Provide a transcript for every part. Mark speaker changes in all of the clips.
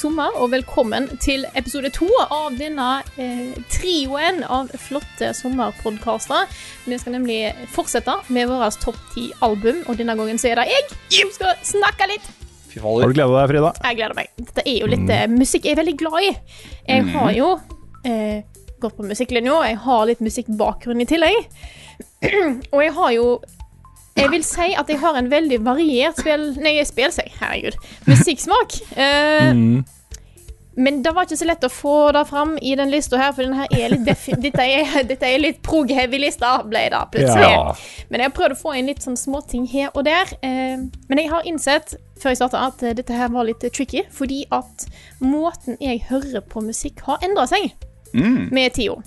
Speaker 1: Sommer, og velkommen til episode to av denne eh, trioen av flotte sommerpodkaster. Vi skal nemlig fortsette med vårt topp ti-album, og denne gangen så er det jeg som skal snakke litt.
Speaker 2: Fy
Speaker 3: Har du gleda deg, Frida?
Speaker 1: Jeg gleder meg. Dette er jo litt mm. musikk jeg er veldig glad i. Jeg har jo eh, gått på musikklinja, jeg har litt musikkbakgrunn i tillegg. og jeg har jo Jeg vil si at jeg har en veldig variert spill... Nei, spelseg, herregud. Musikksmak. Eh, Men det var ikke så lett å få det fram i den lista her, for den er dette, er, dette er litt prog-heavy lista, ble det plutselig.
Speaker 3: Ja.
Speaker 1: Men jeg har prøvd å få inn litt sånn småting her og der. Eh, men jeg har innsett før jeg starta at eh, dette her var litt tricky, fordi at måten jeg hører på musikk, har endra seg med tida.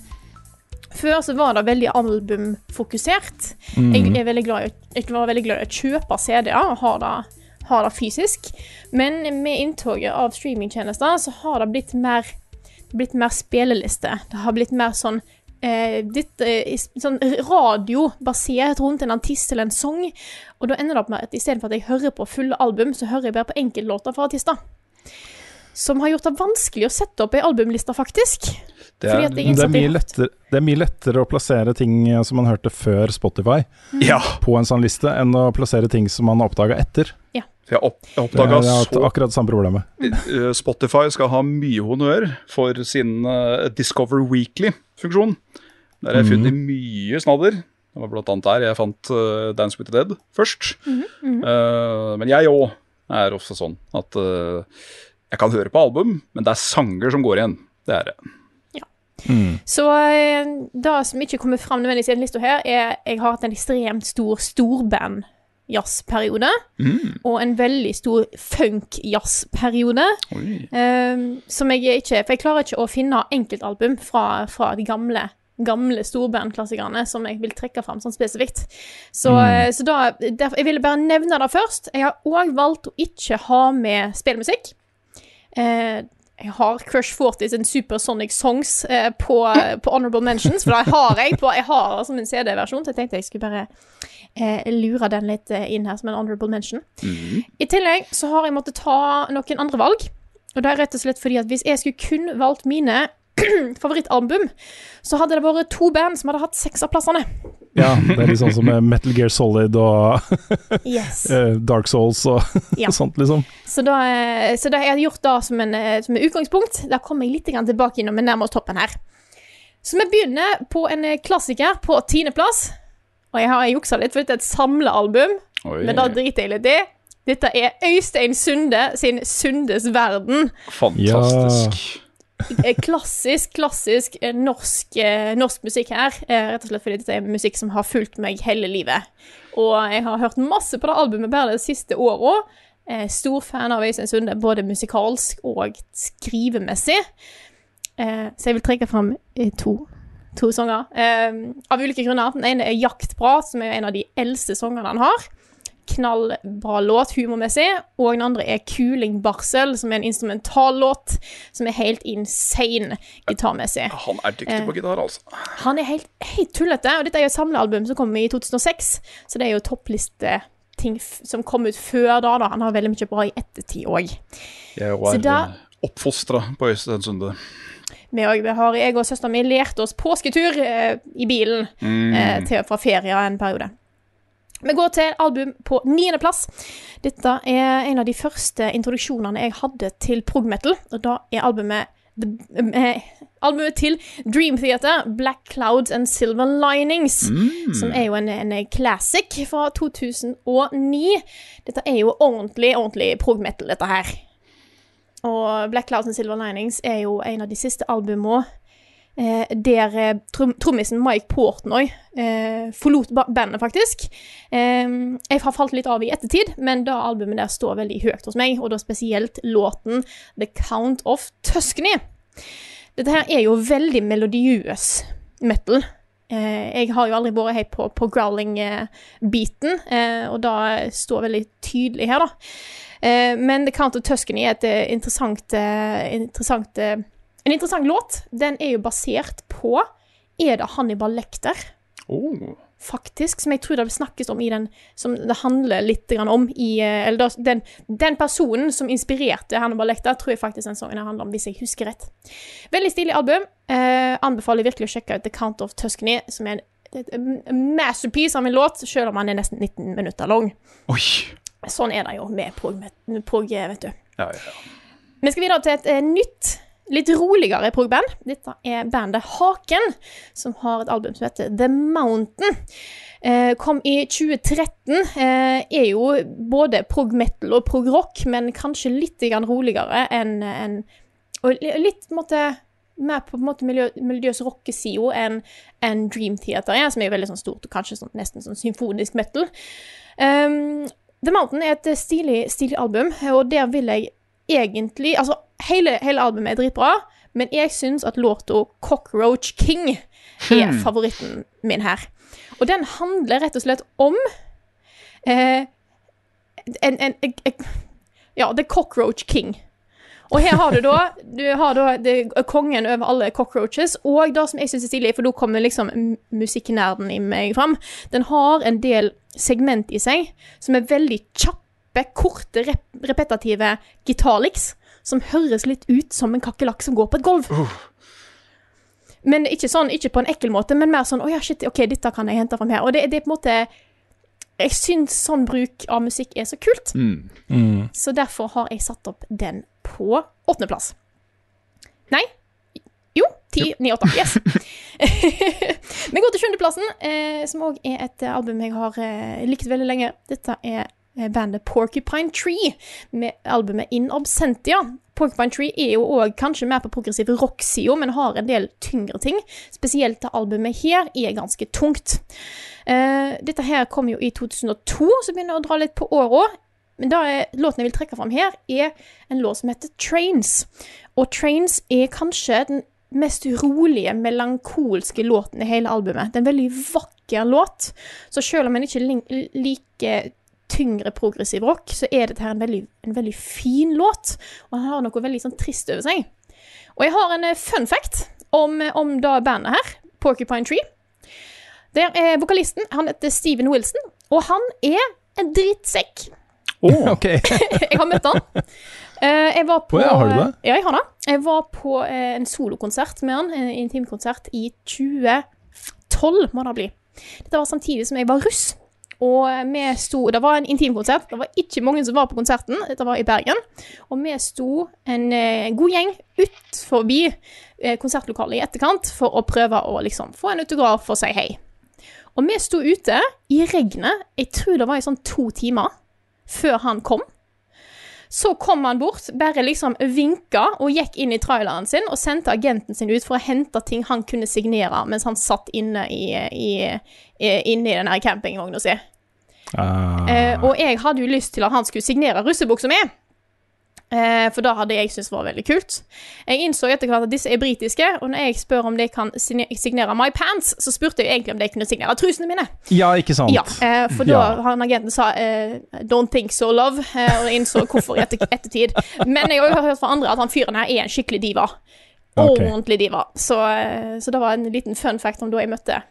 Speaker 1: Før så var det veldig albumfokusert. Jeg, er veldig glad i, jeg var veldig glad i å kjøpe CD-er og ha det, ha det fysisk. Men med inntoget av streamingtjenester så har det blitt mer, blitt mer spilleliste. Det har blitt mer sånn eh, ditt, eh, sånn radio basert rundt en artist eller en sang. Og da ender det opp med at istedenfor at jeg hører på fulle album, så hører jeg bare på enkeltlåter fra artister. Som har gjort det vanskelig å sette opp ei albumliste, faktisk.
Speaker 2: Det er,
Speaker 3: Det er, mye lettere, det er mye lettere å plassere ting eh, som man hørte før Spotify,
Speaker 2: mm.
Speaker 3: på en sånn liste, enn å plassere ting som man har oppdaga etter.
Speaker 2: For jeg opp, jeg oppdaga så
Speaker 3: akkurat samme problemet.
Speaker 2: Eh, Spotify skal ha mye honnør for sin uh, Discover Weekly-funksjon. Der har jeg funnet mye snadder. Det var blant annet der jeg fant uh, Dance with the Dead først. Eh, men jeg òg er også sånn at jeg kan høre på album, men det er sanger som går igjen. Det er det.
Speaker 1: Så eh, det som ikke kommer fram nødvendigvis i den lista her, er jeg har hatt en ekstremt stor storband-jazzperiode. Og en veldig stor funk-jazzperiode. Eh, som jeg ikke For jeg klarer ikke å finne enkeltalbum fra, fra de gamle gamle storbandklassikerne som jeg vil trekke fram sånn spesifikt. Så, mm. så da derfor, Jeg ville bare nevne det først. Jeg har òg valgt å ikke ha med spillmusikk. Eh, har Crush 40 sin Supersonic Songs eh, på, på Honorable Mentions, for det har jeg på, jeg har som en CD-versjon, så jeg tenkte jeg skulle bare eh, lure den litt eh, inn her som en Honorable Mention. I tillegg så har jeg måttet ta noen andre valg, og det er rett og slett fordi at hvis jeg skulle kun valgt mine favorittalbum, så hadde det vært to band som hadde hatt seks av plassene.
Speaker 3: Ja, det er litt sånn som Metal Gear Solid og
Speaker 1: Yes.
Speaker 3: eh, Dark Souls og
Speaker 1: Ja.
Speaker 3: sånt, liksom.
Speaker 1: Så da, eh, så da jeg har gjort det som en, eh, som en utgangspunkt. Da kommer jeg litt tilbake innom når vi nærmer oss toppen her. Så vi begynner på en klassiker på tiendeplass. Og jeg har juksa litt, for dette er et samlealbum,
Speaker 2: Oi.
Speaker 1: men da driter jeg litt i. Dette er Øystein Sunde sin Sundes verden.
Speaker 2: Fantastisk.
Speaker 1: Eh, Klassisk, klassisk eh, norsk, eh, norsk musikk her. eh, Rett og slett fordi dette er musikk som har fulgt meg hele livet. Og jeg har hørt masse på det albumet bare de siste åra. Eh, stor fan av Øystein Sunde, både musikalsk og skrivemessig. Eh, så jeg vil trekke fram eh, to, to sanger. Eh, av ulike grunner. Den ene er 'Jaktprat', som er en av de eldste sangene han har. Knallbra låt humormessig. Og den andre er 'Kuling Barsel', som er en instrumentallåt som er helt insane gitarmessig.
Speaker 2: Han er dyktig på gitar, altså.
Speaker 1: Han er helt, helt tullete, og dette er jo et samlealbum som kom i 2006, så det er jo topplisteting f- som kom ut før da, da. Han har veldig mye bra i ettertid òg.
Speaker 2: Jeg
Speaker 1: Så
Speaker 2: er
Speaker 1: da-
Speaker 2: eh, oppfostra på Øystein Sunde.
Speaker 1: Vi òg- vi har, jeg og søsteren min lærte oss påsketur eh, i bilen eh, til, fra ferie en periode. Vi går til album på niendeplass. Dette er en av de første introduksjonene jeg hadde til prog metal. Og da er albumet the, eh, albumet til Dream Theater, 'Black Clouds and Silver Linings'. Som er jo en, en classic fra 2009. Dette er jo ordentlig, ordentlig prog metal, dette her. Og 'Black Clouds and Silver Linings' er jo en av de siste albumene eh, der eh, trom trommisen Mike Portnoy eh, forlot bandet, faktisk. Eh, jeg har falt litt av i ettertid, men det albumet der står veldig høyt hos meg, og da spesielt låten 'The Count of Tuscany'. Dette her er jo veldig melodiøs metal. Eh, jeg har jo aldri vært helt på, på growling-biten, eh, og da står veldig tydelig her, da. Men The Count of Tuscany er et interessant, interessant En interessant låt. Den er jo basert på Er det Hannibal Lecter?
Speaker 2: Oh.
Speaker 1: faktisk, som jeg tror det snakkes om i den Som det handler litt om i eh, Eller den, den personen som inspirerte Hannibal Lecter, tror jeg faktisk den sangen handler om, hvis jeg husker rett. Veldig stilig album. Eh, anbefaler virkelig å sjekke ut The Count of Tuscany, som er en, en masterpiece av en låt, selv om han er nesten 19 minutter lang.
Speaker 2: Oi.
Speaker 1: Sånn er det jo med prog, med prog vet du.
Speaker 2: Ja, ja, ja.
Speaker 1: Vi skal videre til et eh, nytt, litt roligere progband. Dette er bandet Haken, som har et album som heter The Mountain. Eh, kom i 2013. Eh, er jo både prog-metal og prog-rock, men kanskje litt roligere enn en, Og litt måte mer på en måte miljø, melodiøs rockesida enn en Dream Theater er, som er veldig sånn stort og kanskje sånn, nesten sånn symfonisk metal. Um, The Mountain er et stilig, stilig album, og der vil jeg egentlig Altså, hele, hele albumet er dritbra, men jeg syns at låta 'Cockroach King' er favoritten min her. Og den handler rett og slett om eh, en, en, en, Ja, The Cockroach King. Og her har du da Du har da det, kongen over alle cockroaches, og det som jeg syns er stilig, for da kommer liksom musikknerden i meg fram, den har en del segment i seg som er veldig kjappe, korte, rep repetitive gitarlicks, som høres litt ut som en kakerlakk som går på et gulv. Men ikke sånn, ikke på en ekkel måte, men mer sånn Å ja, shit, OK, dette kan jeg hente fram her. Og det, det er på en måte Jeg syns sånn bruk av musikk er så kult. Så derfor har jeg satt opp den på åttendeplass. Nei. Jo, ti, ni, åtte. Yes. Vi går til sjuendeplassen, eh, som òg er et album jeg har eh, likt veldig lenge. Dette er bandet Porcupine Tree med albumet In Absentia. Porcupine Tree er jo òg kanskje mer på progressiv rock-sida, men har en del tyngre ting. Spesielt det albumet her er ganske tungt. Uh, dette her kom jo i 2002, så begynner jeg å dra litt på åra. Men da er, låten jeg vil trekke fram her, er en låt som heter Trains. Og Trains er kanskje den mest rolige, melankolske låten i hele albumet. Det er en veldig vakker låt, så selv om en ikke liker tyngre progressiv rock, så er dette her en veldig, en veldig fin låt, og han har noe veldig sånn trist over seg. Og jeg har en eh, fun fact om, om da bandet her, Porcupine Tree. Der er vokalisten, han heter Steven Wilson, og han er en drittsekk.
Speaker 3: Ok.
Speaker 1: Jeg har møtt han. Eh, jeg var på
Speaker 3: oh, ja, har du det?
Speaker 1: Ja, jeg har det. Jeg var på eh, en solokonsert med han, en intimkonsert, i 2012, må det bli. Dette var samtidig som jeg var russ. Og vi sto Det var en intimkonsert. Det var ikke mange som var på konserten. Dette var i Bergen. Og vi sto en eh, god gjeng ut forbi eh, konsertlokalet i etterkant for å prøve å liksom få en autograf og si hei. Og vi sto ute i regnet, jeg tror det var i sånn to timer, før han kom. Så kom han bort, bare liksom vinka og gikk inn i traileren sin og sendte agenten sin ut for å hente ting han kunne signere mens han satt inne i, i, i, inne i den campingvogna si.
Speaker 3: Ah,
Speaker 1: Eh, og jeg hadde jo lyst til at han skulle signere russebuksa mi. Eh, for da hadde jeg syntes var veldig kult. Jeg innså etter hvert at disse er britiske, og når jeg spør om de kan signere My Pants, så spurte jeg egentlig om de kunne signere trusene mine.
Speaker 3: ja, ikke sant?
Speaker 1: Ja, eh, for da
Speaker 3: Ja.
Speaker 1: han agenten sa eh, 'don't think so, love', eh, og jeg innså hvorfor i etter, ettertid. Men jeg har hørt fra andre at han fyren her er en skikkelig diva.
Speaker 3: Okay.
Speaker 1: Ordentlig diva. Så, så det var en liten fun fact om da jeg møtte,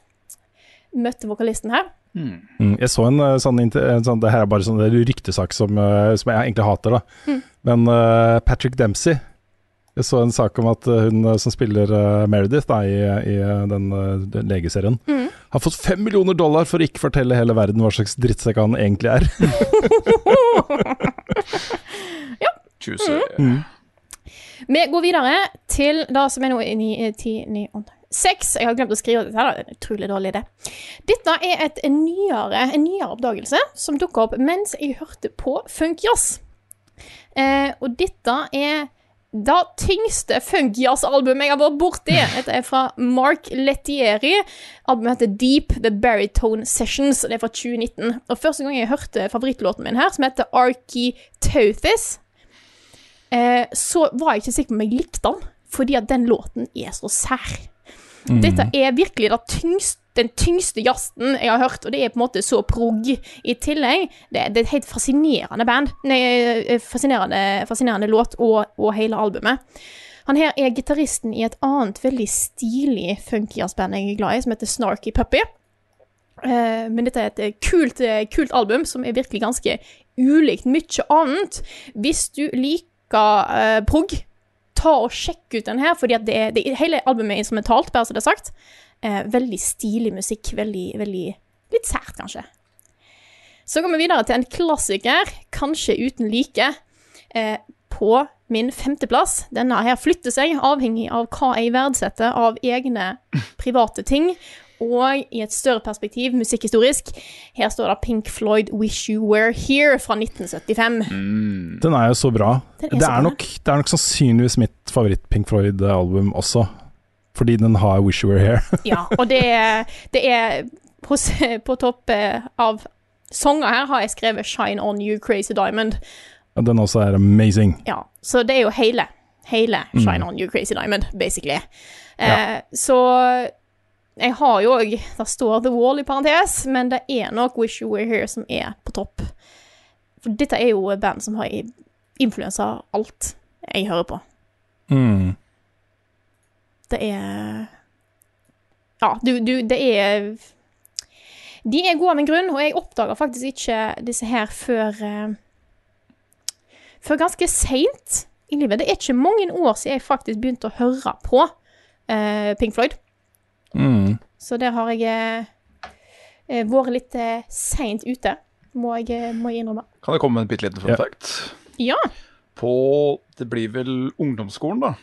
Speaker 1: møtte vokalisten her.
Speaker 3: Mm, jeg så en eh, sånn, en sånn Det her er bare sånn en ryktesak som, eh, som jeg egentlig hater, da.
Speaker 1: Mm.
Speaker 3: Men uh, Patrick Dempsey Jeg så en sak om at eh, hun eh, som spiller uh, Meredith da, i, i eh, den, eh, den legeserien,
Speaker 1: Mm.
Speaker 3: har fått fem millioner dollar for å ikke fortelle hele verden hva slags drittsekk han egentlig er.
Speaker 2: ja.
Speaker 1: Mm. Vi går videre til det som er nå i ni, ti, ni, åtte, seks. Jeg har glemt å skrive dette, her, er en utrolig dårlig idé. Dette er et nyere, en nyere oppdagelse som dukka opp mens jeg hørte på funkjazz. Eh, og dette er det tyngste funkjazz-albumet jeg har vært borti. Dette er fra Mark Lettieri. Albumet heter Deep The Baritone Sessions. Det er fra 2019. Og Første gang jeg hørte favorittlåten min her, som heter Architeuthis, eh, så var jeg ikke sikker på om jeg likte den, fordi at den låten er så sær. Dette er virkelig tyngste, den tyngste jazzen jeg har hørt, og det er på en måte så prog i tillegg. Det, det er et helt fascinerende band. Nei, eh, fascinerende, fascinerende låt og, og hele albumet. Han her er gitaristen i et annet veldig stilig funkyjazzband jeg er glad i, som heter Snarky Puppy. Uh, men dette er et eh, kult, kult album som er virkelig ganske ulikt mye annet. Hvis du liker uh, prog, ta og sjekk ut den her, fordi hele albumet er instrumentalt, bare så det er sagt. Eh, veldig stilig musikk. Veldig, veldig Litt sært, kanskje. Så går vi videre til en klassiker, kanskje uten like, eh, på min femteplass. Denne her flytter seg, avhengig av hva jeg verdsetter av egne private ting. Og i et større perspektiv, musikkhistorisk, her står det Pink Floyd 'Wish You Were Here' fra 1975.
Speaker 3: Den er jo så bra.
Speaker 1: Er
Speaker 3: det,
Speaker 1: så
Speaker 3: er
Speaker 1: bra.
Speaker 3: nok, det er nok sannsynligvis mitt favoritt-Pink Floyd-album også. Fordi den har 'Wish You Were Here'.
Speaker 1: Ja, og det er, det er på, På topp eh, av sanger her har jeg skrevet 'Shine On You Crazy Diamond'.
Speaker 3: Den også er amazing.
Speaker 1: Ja, så det er jo hele. Hele 'Shine On You Crazy Diamond', basically. Eh,
Speaker 3: Ja.
Speaker 1: Så jeg har jo òg Det står The Wall i parentes, men det er nok 'Wish You Were Here' som er på topp. For dette er jo et band som har influensa alt jeg hører på.
Speaker 3: Mm.
Speaker 1: Det er Ja, du, du Det er De er gode av en grunn, og jeg oppdaga faktisk ikke disse her før eh, Før ganske seint i livet. Det er ikke mange år siden jeg faktisk begynte å høre på uh, Pink Floyd.
Speaker 3: Mm.
Speaker 1: Så der har jeg eh, eh, vært litt eh, seint ute, må jeg, eh, må jeg innrømme.
Speaker 2: Kan jeg komme med en bitte liten fun fact?
Speaker 1: Ja.
Speaker 2: På Det blir vel ungdomsskolen, da.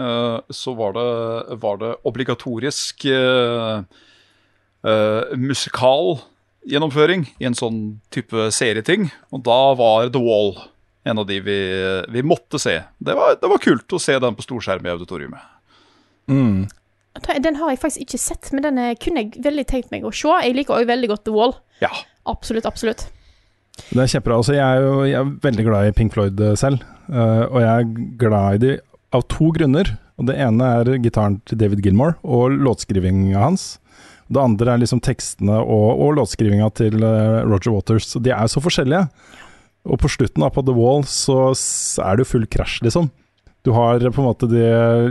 Speaker 2: eh, så var det, var det obligatorisk Musikal musikalgjennomføring i en sånn type serieting. Og da var The Wall en av de vi, vi måtte se. Det var, det var kult å se den på storskjerm i auditoriumet.
Speaker 3: Mm.
Speaker 1: Den har jeg faktisk ikke sett, men den kunne jeg veldig tenkt meg å se. Jeg liker òg veldig godt The Wall.
Speaker 2: Ja.
Speaker 1: Absolutt, absolutt.
Speaker 3: Det er kjempebra. Altså, jeg, er jo, jeg er veldig glad i Pink Floyd eh, selv, uh, og jeg er glad i de av to grunner. Og Det ene er gitaren til David Gilmore og låtskrivinga hans. Det andre er liksom tekstene og, og låtskrivinga til eh, Roger Waters. De er så forskjellige. Og på slutten da, på The Wall så er det jo full krasj, liksom. Du har på en måte de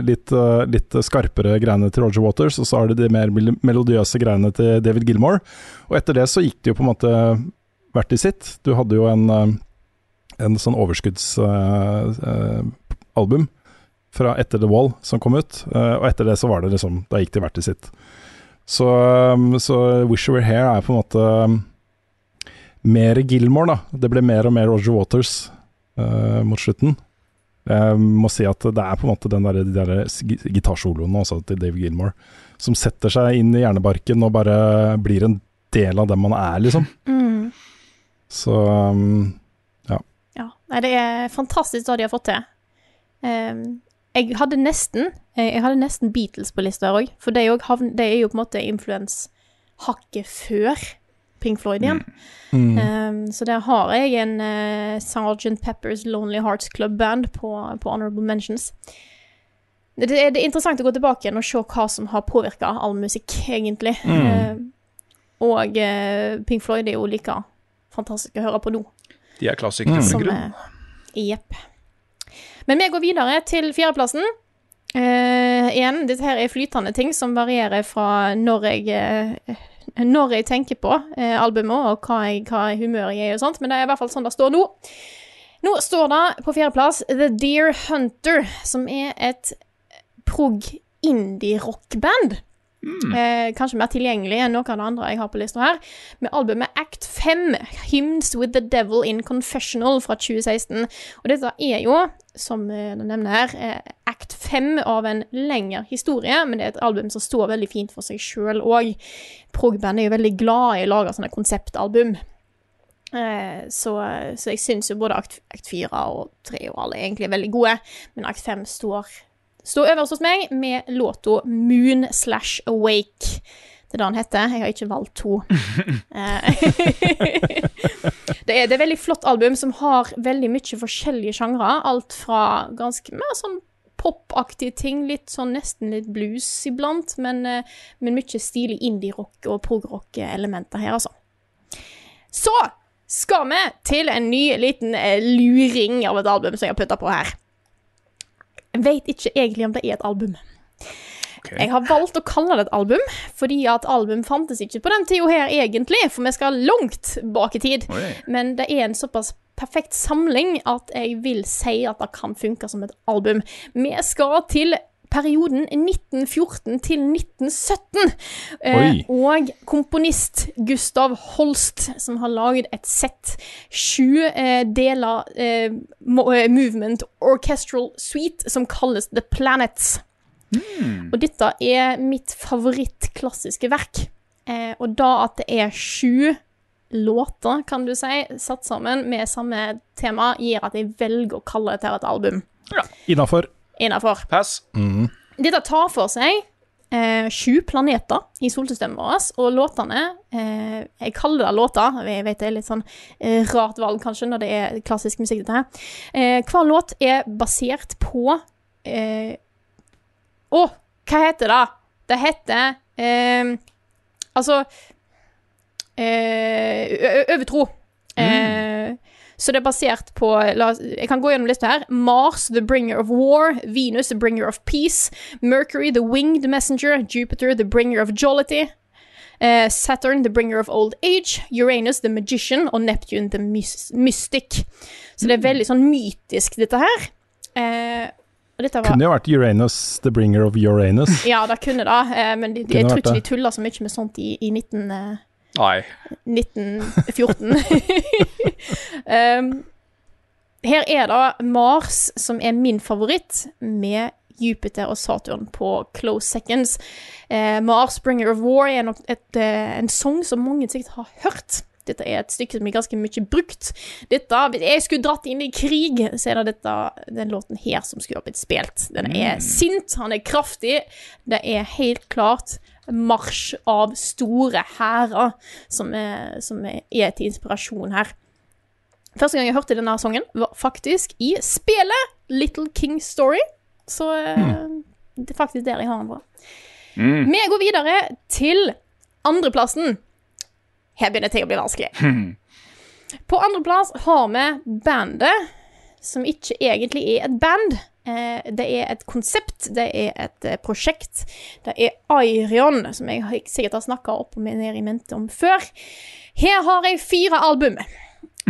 Speaker 3: litt, eh, litt skarpere greiene til Roger Waters, og så har du de mer melodiøse greiene til David Gilmore. Og etter det så gikk det jo på en måte hvert i sitt. Du hadde jo en, eh, en sånn overskuddsalbum fra etter The Wall som kom ut, eh, og etter det så var det liksom Da gikk det hvert i sitt. Så, så Wish You Were Here er på en måte um, mer Gilmore, da. Det ble mer og mer Roger Waters uh, mot slutten. Jeg må si at det er på en måte den der, de der gi- gitarsoloene også til Dave Gilmore som setter seg inn i hjernebarken og bare blir en del av den man er, liksom.
Speaker 1: Mm.
Speaker 3: Så um,
Speaker 1: Ja. Nei, det er fantastisk hva de har fått til. Um, jeg hadde nesten eh, Jeg hadde nesten Beatles på lista òg, for det er, jo, det er jo på en måte influens hakket før Pink Floyd igjen.
Speaker 3: mm,
Speaker 1: Um, så der har jeg en uh, Sgt. Peppers Lonely Hearts Club Band på, på Honorable Mentions. Det, det, er, er interessant å gå tilbake igjen og se hva som har påvirka all musikk, egentlig. Ehm, og uh, Pink Floyd er jo like fantastisk å høre på nå.
Speaker 2: De er klassikere
Speaker 3: Mm.
Speaker 2: for en grunn.
Speaker 1: eh, Jepp. Men vi går videre til fjerdeplassen. Uh, igjen, dette her er flytende ting som varierer fra når jeg eh, Når jeg tenker på eh, albumet, og hva, jeg, hva humør jeg er og sånt, men det er i hvert fall sånn det står nå. Nå står det på fjerdeplass The Deer Hunter, som er et prog indie-rockband. Eh, kanskje mer tilgjengelig enn noe av det andre jeg har på lista her. Med albumet Act 5, 'Hymns with the Devil in Confessional' fra 2016. Og dette er jo som eh, du nevner her, er act fem av en lengre historie, men det er et album som står veldig fint for seg sjøl òg. Prog-band er jo veldig glad i å lage sånne konseptalbum. Eh, så, så jeg syns jo både akt, akt 4 og 3 og alle er egentlig veldig gode, men akt 5 står, står øverst hos meg med låta Moon slash Awake. Det er det han heter. Jeg har ikke valgt to. Eh, det, er, det er veldig flott album som har veldig mye forskjellige sjangre. Alt fra ganske mer sånn popaktige ting, litt sånn nesten litt blues iblant, men, eh, men mye stilig indie-rock og prog-rock-elementer her, altså. Så skal vi til en ny liten eh, luring av et album som jeg har putta på her. Jeg vet ikke egentlig om det er et album.
Speaker 2: Okay.
Speaker 1: Jeg har valgt å kalle det et album, fordi at album fantes ikke på den tida her egentlig, for vi skal langt bak i tid.
Speaker 2: Oi.
Speaker 1: Men det er en såpass perfekt samling at jeg vil si at det kan funke som et album. Vi skal til perioden 1914 til 1917. Eh, og komponist Gustav Holst, som har laget et sett sju eh, deler eh, eh, Movement Orchestral Suite, som kalles The Planets. Og dette er mitt favorittklassiske verk. Eh, og da at det er sju låter, kan du si, satt sammen med samme tema, gjør at jeg velger å kalle det til et album. Ja.
Speaker 3: Innafor.
Speaker 1: Innafor.
Speaker 2: Pass.
Speaker 1: Dette tar for seg eh, sju planeter i solsystemet vårt, og låtene eh, Jeg kaller det låter, jeg vet det er litt sånn eh, rart valg kanskje når det er klassisk musikk, dette her. Eh, hver låt er basert på eh, oh, hva heter det? Det heter eh, Altså eh, Overtro. Mm. Eh, så det er basert på la, Jeg kan gå gjennom lista her. Mars, the bringer of war. Venus, the bringer of peace. Mercury, the winged messenger. Jupiter, the bringer of jollity. Eh, Saturn, the bringer of old age. Uranus, the magician. Og Neptune, the mystic. Så det er veldig sånn mytisk, dette her. Eh, dette var
Speaker 3: Kunne jo vært Uranus, the bringer of Uranus.
Speaker 1: Ja, det kunne det, eh, men de, de, jeg tror ikke de
Speaker 3: tuller
Speaker 1: tulla så mye med sånt i, i 19... Eh,
Speaker 2: Nei.
Speaker 1: 1914. um, her er det Mars som er min favoritt, med Jupiter og Saturn på close seconds. Eh, Mars, Bringer of War, er nok et, eh, en sang som mange sikkert har hørt. Dette er et stykke som er ganske mye brukt. Dette, Hvis jeg skulle dratt inn i krig, så er det dette, den låten her som skulle ha blitt spilt. Den er sint, han er kraftig. Det er helt klart marsj av store hærer som, er- som er, er til inspirasjon her. Første gang jeg hørte denne sangen, var faktisk i spelet Little King Story. Så mm. det er faktisk der jeg har den fra. Vi går videre til andreplassen. Her begynner ting å bli vanskelig. På andreplass har vi bandet, som ikke egentlig er et band. Eh, det er et konsept, det er et eh, prosjekt. Det er Airion, som jeg sikkert har snakka opp og ned i mente om før. Her har jeg fire album.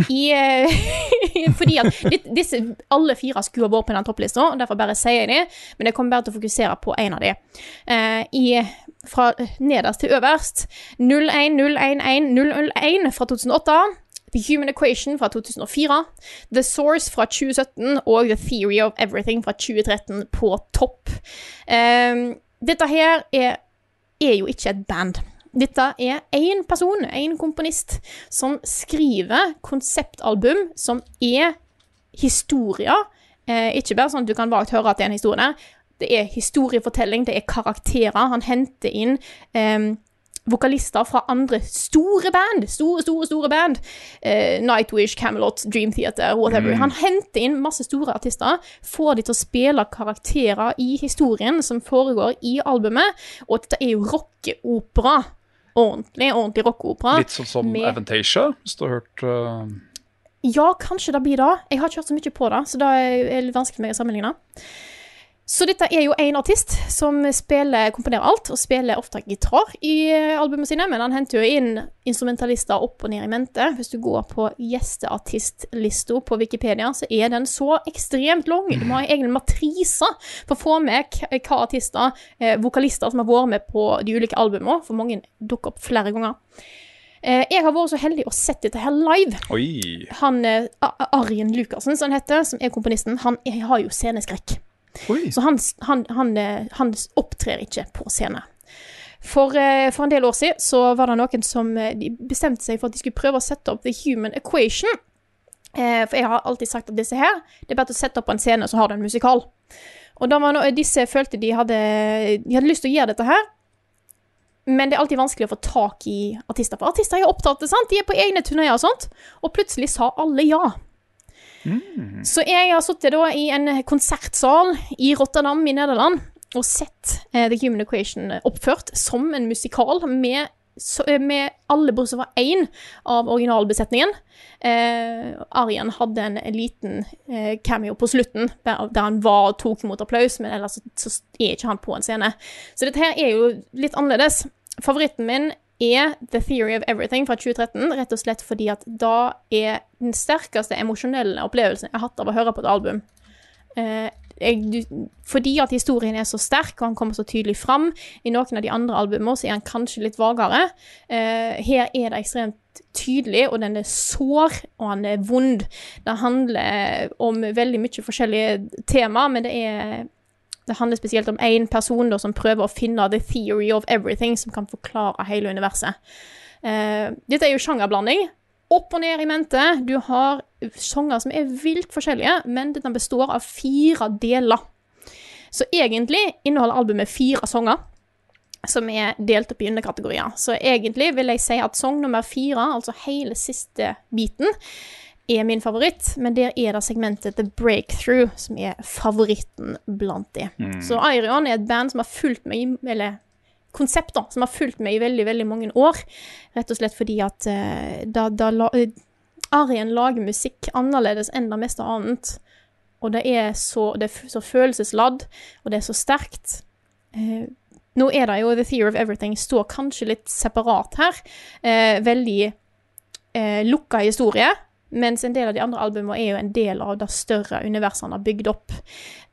Speaker 1: I, eh, fordi at disse, alle fire skulle ha vært på den topplista, derfor bare sier jeg det. Men jeg kommer bare til å fokusere på én av de. Eh, i, fra nederst til øverst 0101101 fra 2008. The Human Equation fra 2004. The Source fra 2017 og The Theory of Everything fra 2013 på topp. Eh, dette her er, er jo ikke et band. Dette er én person, én komponist, som skriver konseptalbum som er historier. Eh, ikke bare sånn at du kan vagt høre at det er en historie der. Det er historiefortelling, det er karakterer. Han henter inn eh, vokalister fra andre store band. Store, store, store band. Eh, Nightwish, Camelot, Dream Theater, whatever. Han henter inn masse store artister, får de til å spille karakterer i historien som foregår i albumet, og dette er jo rockeopera. Ordentlig, ordentlig rockeopera.
Speaker 2: Litt sånn som
Speaker 1: med-
Speaker 2: Avantasia, hvis du har hørt uh,
Speaker 1: Ja, kanskje det blir det. Jeg har ikke hørt så mye på det, så det er litt vanskelig for meg å sammenligne. Så dette er jo en artist som spiller, komponerer alt, og spiller ofte gitar i eh, albumene sine, men han henter jo inn instrumentalister opp og ned i mente. Hvis du går på gjesteartistlista på Wikipedia, så er den så ekstremt lang. Du må ha egen matrise for å få med k- hva artister, eh, vokalister som har vært med på de ulike albumene, for mange dukker opp flere ganger. Eh, jeg har vært så heldig å sett dette her live.
Speaker 2: Oi.
Speaker 1: Han eh, Arjen Lukassen, som han heter, som er komponisten, han har jo sceneskrekk. Så han, han, han, eh, han opptrer ikke på scene. For, eh, for en del år siden så var det noen som eh, bestemte seg for at de skulle prøve å sette opp The Human Equation. Eh, for jeg har alltid sagt at disse her, det er bare å sette opp en scene, så har du en musikal. Og da var no disse følte de hadde, de hadde lyst til å gjøre dette her. Men det er alltid vanskelig å få tak i artister. For artister er opptatt, sant? de er på egne turneer og sånt. Og plutselig sa alle ja. Så jeg har sittet i en konsertsal i Rotterdam i Nederland og sett eh, The Human Equation oppført som en musikal med, så, eh, med alle bortsett fra én av originalbesetningen. Eh, Arjen hadde en liten eh, cameo på slutten der, der han var og tok imot applaus, men ellers så, så er ikke han på en scene. Så dette her er jo litt annerledes. Favoritten min er The Theory of Everything fra 2013, rett og slett fordi at da er den sterkeste emosjonelle opplevelsen jeg har hatt av å høre på et album. Eh, jeg, du, fordi at historien er så sterk, og han kommer så tydelig fram. I noen av de andre albumene så er han kanskje litt vagere. Eh, her er det ekstremt tydelig, og den er sår, og han er vond. Det handler om veldig mye forskjellige tema, men det er det handler spesielt om én person da, som prøver å finne the theory of everything, som kan forklare hele universet. Uh, dette er jo sjangerblanding. Opp og ned i mente. Du har sanger som er vilt forskjellige, men dette består av fire deler. Så egentlig inneholder albumet fire sanger, som er delt opp i underkategorier. Så egentlig vil jeg si at sang nummer fire, altså hele siste biten, er min favoritt, men der er det segmentet The Breakthrough som er favoritten blant de. Så Iron er et band som har fulgt meg, i- eller konsept da, som har fulgt meg i veldig, veldig mange år. Rett og slett fordi at uh, da, da la, uh, Arjen lager musikk annerledes enn det meste annet. Og det er så, det er så følelsesladd, og det er så sterkt. Uh, nå er det jo The Theory of Everything står kanskje litt separat her. Eh, veldig eh, lukka historie. Mens en del av de andre albumene er jo en del av det større universet han har bygd opp.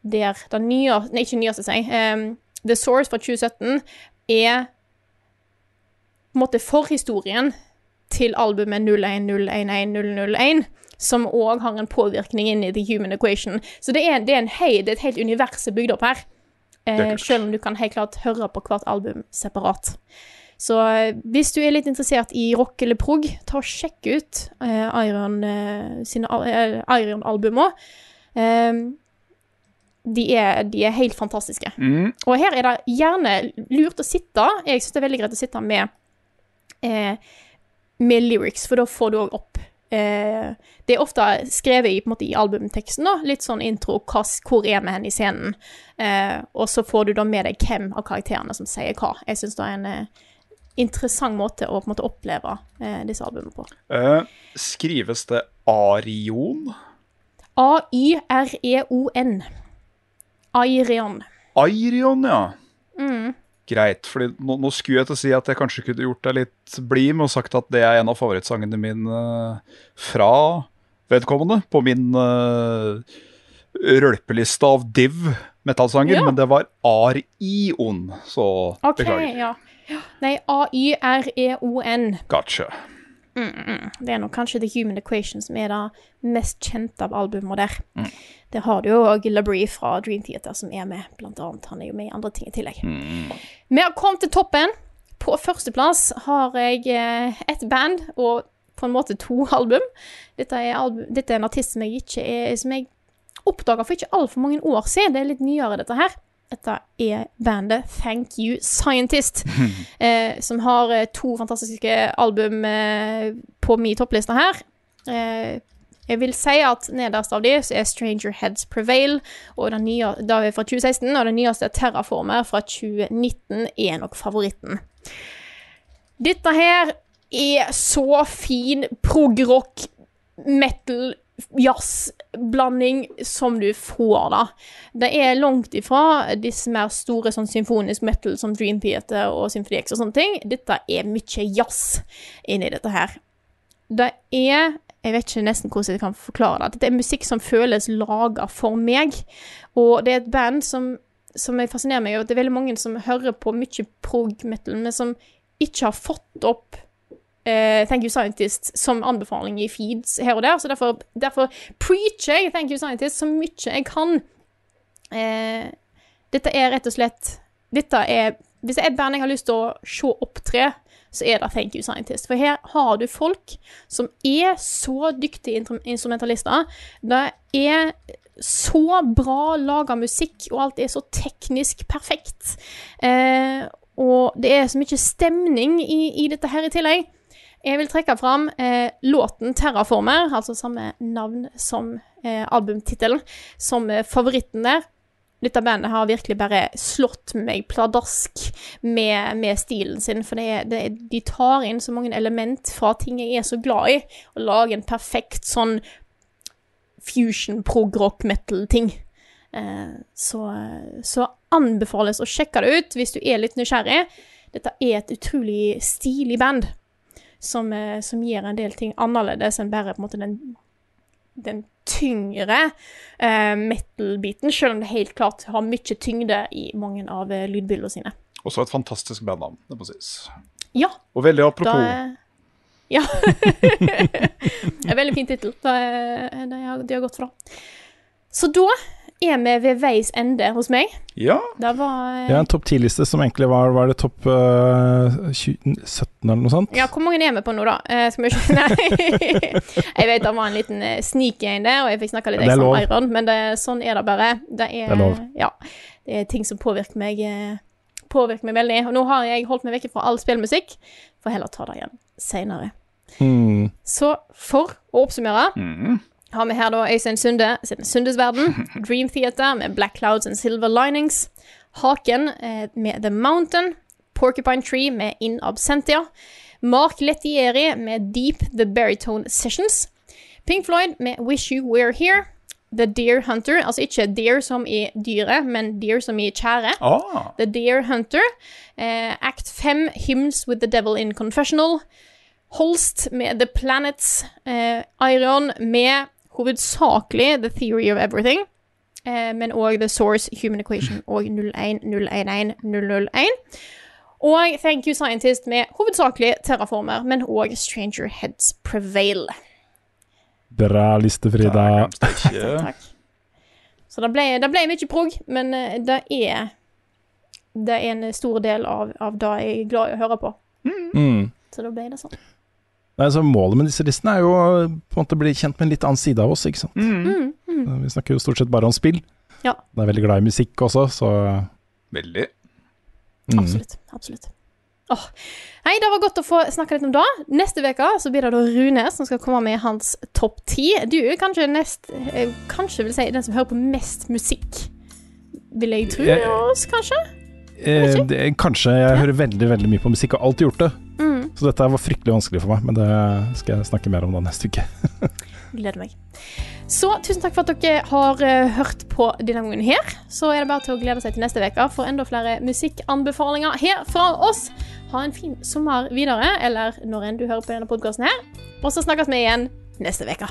Speaker 1: Der det nye Nei, ikke nyeste, sier jeg. ehm, The Source fra 2017 er på en måte forhistorien til albumet 01011001, som òg har en påvirkning inn i The Human Equation. Så det er, det er, en hei, det er et helt univers er bygd opp her.
Speaker 2: er
Speaker 1: Eh, selv om du kan helt klart høre på hvert album separat. Så eh, hvis du er litt interessert i rock eller prog, ta og sjekk ut eh, Iron eh, sine eh, Iron-albumer. Eh, de, de er helt fantastiske.
Speaker 2: Mm.
Speaker 1: Og her er det gjerne lurt å sitte. Jeg syns det er veldig greit å sitte med eh, med lyrics, for da får du òg opp eh, Det er ofte skrevet i, måte, i albumteksten, da. Litt sånn intro, hva, hvor er vi hen i scenen? Eh, og så får du da med deg hvem av karakterene som sier hva. Jeg syns det er en eh, interessant måte å på en måte oppleve eh, disse albumene på.
Speaker 2: Uh, skrives det Arion?
Speaker 1: A-y-r-e-o-n. Airion.
Speaker 2: Airion, ja.
Speaker 1: Mm.
Speaker 2: Greit, for nå, nå skulle jeg til å si at jeg kanskje kunne gjort deg litt blid med og sagt at det er en av favorittsangene mine eh, fra vedkommende på min uh, rølpeliste av div metallsanger,
Speaker 1: Ja.
Speaker 2: men det var Arion, så
Speaker 1: okay,
Speaker 2: beklager.
Speaker 1: ja. Nei, A-y-r-e-o-n.
Speaker 2: Gotcha.
Speaker 1: Det er nok kanskje The Human Equation som er det mest kjente av albumene der. Der har du jo Labrie fra Dream Theater som er med, blant annet. Han er jo med i andre ting i tillegg. Vi har kommet til toppen. På førsteplass har jeg eh, et band og på en måte to album. Dette er, album, dette er en artist som jeg ikke er Som jeg oppdaga for ikke altfor mange år siden. Det er litt nyere, dette her. Dette er bandet Thank You Scientist, eh, som har eh, to fantastiske album eh, på min toppliste her. Eh, jeg vil si at nederst av de så er Stranger Heads Prevail, og den nye, da er fra 2016, og den nyeste Terraformer fra 2019 er nok favoritten. Dette her er så fin prog-rock, metal, jazz-blanding som du får, da. Det er langt ifra disse mer store sånn symfonisk metal som Dream Theater og Symphony X og sånne ting. Dette er mye jazz inni dette her. Det er Jeg vet ikke nesten hvordan jeg kan forklare det. Dette er musikk som føles laga for meg. Og det er et band som, som fascinerer meg over. Det er veldig mange som hører på mye prog-metal, men som ikke har fått opp eh, Thank You Scientist som anbefaling i feeds her og der, så derfor, derfor preacher jeg Thank You Scientist så mye jeg kan. Uh, dette er rett og slett Dette er Hvis det er et band jeg har lyst til å se opptre, så er det Thank You Scientist. For her har du folk som er så dyktige instrumentalister. Det er så bra laga musikk, og alt er så teknisk perfekt. Uh, og det er så mye stemning i, i dette her i tillegg. Jeg vil trekke fram eh, låten 'Terraformer', altså samme navn som eh, albumtittelen, som eh, favoritten der. Dette bandet har virkelig bare slått meg pladask med, med stilen sin, for det det de tar inn så mange element fra ting jeg er så glad i, og lager en perfekt sånn fusion prog-rock metal-ting. Eh, så, så anbefales å sjekke det ut hvis du er litt nysgjerrig. Dette er et utrolig stilig band som, eh, som gjør en del ting annerledes enn bare på en måte den, den tyngre eh, metal-biten, selv om det helt klart har mye tyngde i mange av eh, lydbildene sine.
Speaker 2: Også et fantastisk bandnavn, det må sies.
Speaker 1: Ja.
Speaker 2: Og veldig apropos.
Speaker 1: Da, ja. en veldig fin tittel. Har- De har gått fra. Så da er vi ved veis ende hos meg.
Speaker 2: Ja,
Speaker 1: Det var
Speaker 3: Jeg har en topp 10-liste som egentlig var Var det topp uh, 17 eller noe sånt?
Speaker 1: Ja, hvor mange er vi på nå, da? Uh, skal vi se Nei. jeg vet det var en liten sneak en der, og jeg fikk snakka litt ekstra om. Iron, men det, sånn er det bare. Det er,
Speaker 3: Det er lov.
Speaker 1: Ja. Det er ting som påvirker meg eh, Påvirker meg veldig. Og nå har jeg holdt meg vekke fra all spillmusikk, for heller ta det igjen seinere.
Speaker 3: Mm.
Speaker 1: Så for å oppsummere har vi her da Øystein Sunde sin Sundes verden, Dream Theater med Black Clouds and Silver Linings, Haken eh, med The Mountain, Porcupine Tree med In Absentia, Mark Lettieri med Deep The Baritone Sessions, Pink Floyd med Wish You Were Here, The Deer Hunter, altså ikke deer som i dyret, men deer som i kjære.
Speaker 2: Oh.
Speaker 1: The Deer Hunter. Eh, Act 5, Hymns with the Devil in Confessional. Holst med The Planets. Eh, Iron med hovedsakelig The Theory of Everything. Eh, men òg The Source, Human Equation og 01011 001. Og Thank You Scientist med hovedsakelig Terraformer, men òg Stranger Heads Prevail.
Speaker 3: Bra liste, Frida.
Speaker 1: Takk. Så det ble, det ble mye prog, men eh, det er Det er en stor del av, av det jeg er glad i å høre på.
Speaker 3: Mm.
Speaker 1: Så da ble det sånn.
Speaker 3: Nei, så Målet med disse listene er jo på en måte bli kjent med en litt annen side av oss. ikke sant?
Speaker 1: Mm, mm.
Speaker 3: Vi snakker jo stort sett bare om spill.
Speaker 1: Ja.
Speaker 3: Jeg er veldig glad i musikk også, så
Speaker 2: Veldig.
Speaker 3: mm.
Speaker 1: Absolutt. Absolutt. Åh. Hei, det var godt å få snakke litt om det. Neste uke så blir det da Rune som skal komme med hans topp ti. Du er kanskje nest eh, Kanskje vil si den som hører på mest musikk. Vil jeg tro
Speaker 3: Jeg-
Speaker 1: oss, kanskje?
Speaker 3: Eh, det, kanskje jeg hører veldig veldig mye på musikk, og har alltid gjort det. Så dette var fryktelig vanskelig for meg, men det skal jeg snakke mer om da neste uke.
Speaker 1: Gleder meg. Så tusen takk for at dere har uh, hørt på denne gangen her. Så er det bare til å glede seg til neste uke for enda flere musikkanbefalinger her fra oss. Ha en fin sommer videre, eller når enn du hører på denne podkasten her. Og så snakkes vi igjen neste uke.